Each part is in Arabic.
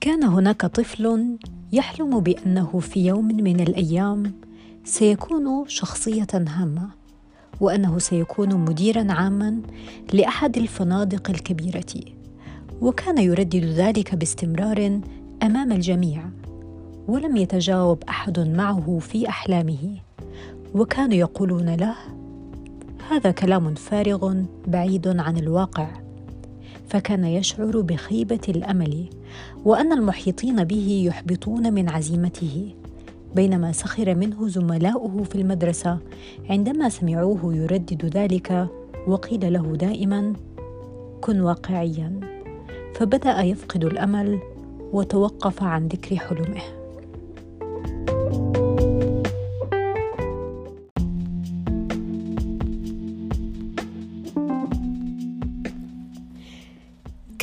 كان هناك طفل يحلم بأنه في يوم من الأيام سيكون شخصية هامة وأنه سيكون مديرا عاما لأحد الفنادق الكبيرة وكان يردد ذلك باستمرار أمام الجميع ولم يتجاوب أحد معه في أحلامه وكانوا يقولون له هذا كلام فارغ بعيد عن الواقع. فكان يشعر بخيبة الأمل وأن المحيطين به يحبطون من عزيمته. بينما سخر منه زملاؤه في المدرسة عندما سمعوه يردد ذلك وقيل له دائما كن واقعيا. فبدأ يفقد الأمل وتوقف عن ذكر حلمه.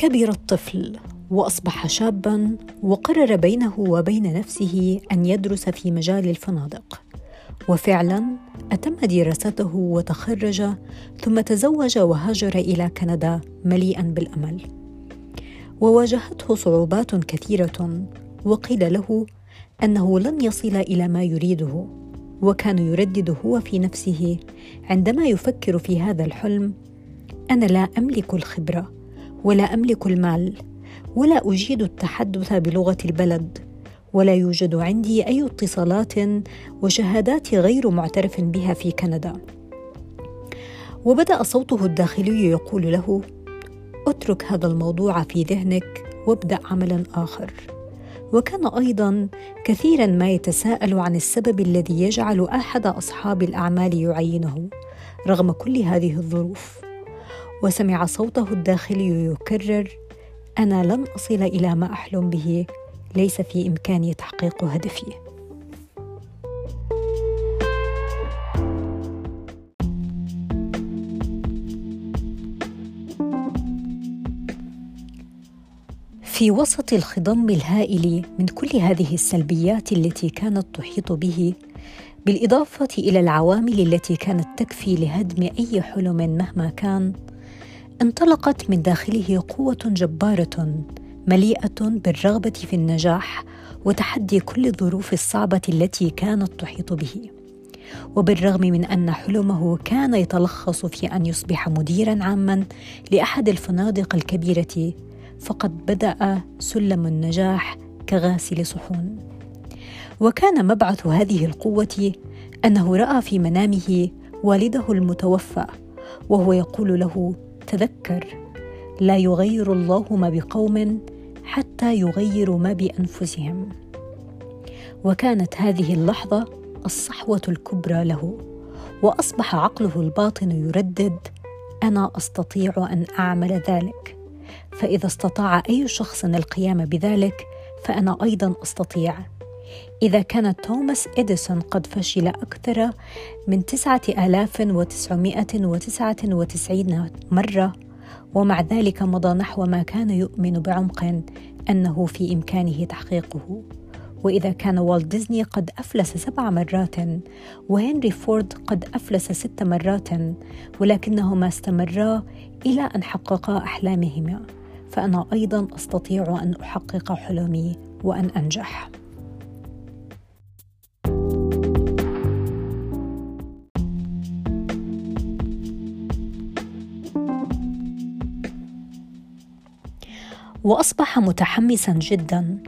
كبر الطفل وأصبح شابا وقرر بينه وبين نفسه أن يدرس في مجال الفنادق. وفعلا أتم دراسته وتخرج ثم تزوج وهاجر إلى كندا مليئا بالأمل. وواجهته صعوبات كثيرة وقيل له أنه لن يصل إلى ما يريده وكان يردد هو في نفسه عندما يفكر في هذا الحلم أنا لا أملك الخبرة. ولا أملك المال ولا أجيد التحدث بلغة البلد ولا يوجد عندي أي اتصالات وشهادات غير معترف بها في كندا. وبدأ صوته الداخلي يقول له أترك هذا الموضوع في ذهنك وابدأ عملا آخر. وكان أيضا كثيرا ما يتساءل عن السبب الذي يجعل أحد أصحاب الأعمال يعينه رغم كل هذه الظروف. وسمع صوته الداخلي يكرر أنا لن أصل إلى ما أحلم به ليس في إمكاني تحقيق هدفي. في وسط الخضم الهائل من كل هذه السلبيات التي كانت تحيط به بالإضافة إلى العوامل التي كانت تكفي لهدم أي حلم مهما كان انطلقت من داخله قوة جبارة مليئة بالرغبة في النجاح وتحدي كل الظروف الصعبة التي كانت تحيط به. وبالرغم من أن حلمه كان يتلخص في أن يصبح مديرا عاما لأحد الفنادق الكبيرة فقد بدأ سلم النجاح كغاسل صحون. وكان مبعث هذه القوة أنه رأى في منامه والده المتوفى وهو يقول له تذكر لا يغير الله ما بقوم حتى يغيروا ما بأنفسهم. وكانت هذه اللحظة الصحوة الكبرى له وأصبح عقله الباطن يردد أنا أستطيع أن أعمل ذلك. فإذا استطاع أي شخص القيام بذلك فأنا أيضا أستطيع. إذا كان توماس إديسون قد فشل أكثر من 9999 مرة ومع ذلك مضى نحو ما كان يؤمن بعمق أنه في إمكانه تحقيقه. وإذا كان والت ديزني قد أفلس سبع مرات وهنري فورد قد أفلس ست مرات ولكنهما استمرا إلى أن حققا أحلامهما. فأنا أيضا أستطيع أن أحقق حلمي وأن أنجح. وأصبح متحمسا جدا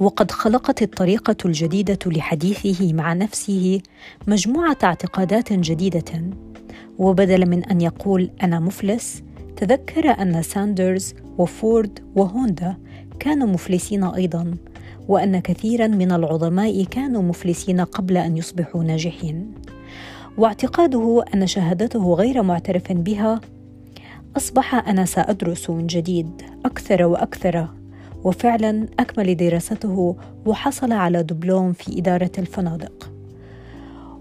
وقد خلقت الطريقة الجديدة لحديثه مع نفسه مجموعة اعتقادات جديدة. وبدلا من أن يقول أنا مفلس تذكر أن ساندرز وفورد وهوندا كانوا مفلسين أيضا وأن كثيرا من العظماء كانوا مفلسين قبل أن يصبحوا ناجحين. واعتقاده أن شهادته غير معترف بها أصبح أنا سأدرس من جديد أكثر وأكثر وفعلا أكمل دراسته وحصل على دبلوم في إدارة الفنادق.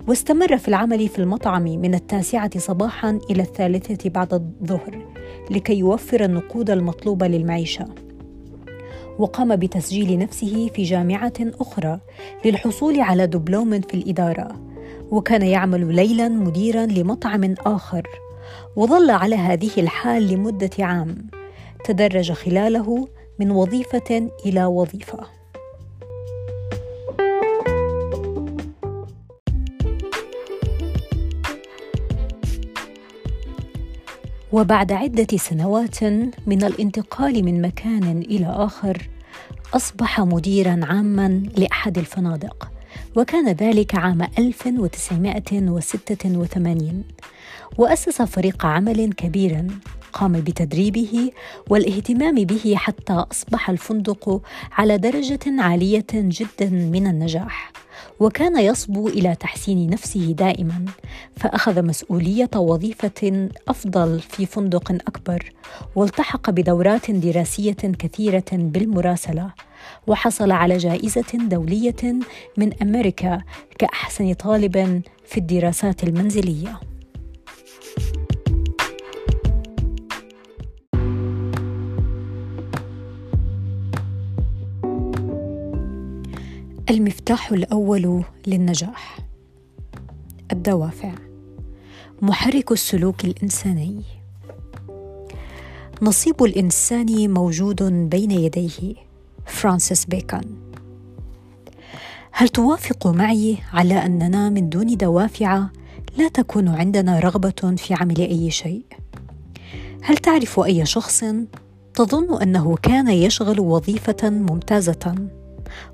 واستمر في العمل في المطعم من التاسعة صباحا إلى الثالثة بعد الظهر لكي يوفر النقود المطلوبة للمعيشة. وقام بتسجيل نفسه في جامعة أخرى للحصول على دبلوم في الإدارة وكان يعمل ليلا مديرا لمطعم آخر. وظل على هذه الحال لمدة عام تدرج خلاله من وظيفة إلى وظيفة. وبعد عدة سنوات من الانتقال من مكان إلى آخر أصبح مديرا عاما لأحد الفنادق وكان ذلك عام 1986 وأسس فريق عمل كبيرا قام بتدريبه والاهتمام به حتى أصبح الفندق على درجة عالية جدا من النجاح. وكان يصبو إلى تحسين نفسه دائما فأخذ مسؤولية وظيفة أفضل في فندق أكبر والتحق بدورات دراسية كثيرة بالمراسلة وحصل على جائزة دولية من أمريكا كأحسن طالب في الدراسات المنزلية. المفتاح الأول للنجاح. الدوافع. محرك السلوك الإنساني. نصيب الإنسان موجود بين يديه. فرانسيس بيكون. هل توافق معي على أننا من دون دوافع لا تكون عندنا رغبة في عمل أي شيء؟ هل تعرف أي شخص تظن أنه كان يشغل وظيفة ممتازة؟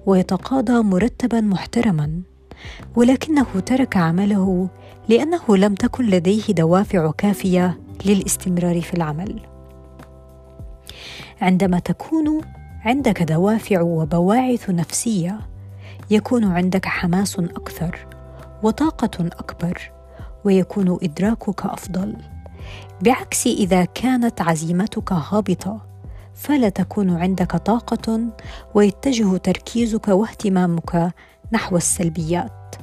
ويتقاضى مرتبا محترما ولكنه ترك عمله لأنه لم تكن لديه دوافع كافية للاستمرار في العمل. عندما تكون عندك دوافع وبواعث نفسية يكون عندك حماس أكثر وطاقة أكبر ويكون إدراكك أفضل. بعكس إذا كانت عزيمتك هابطة فلا تكون عندك طاقة ويتجه تركيزك واهتمامك نحو السلبيات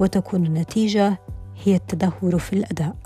وتكون النتيجة هي التدهور في الأداء.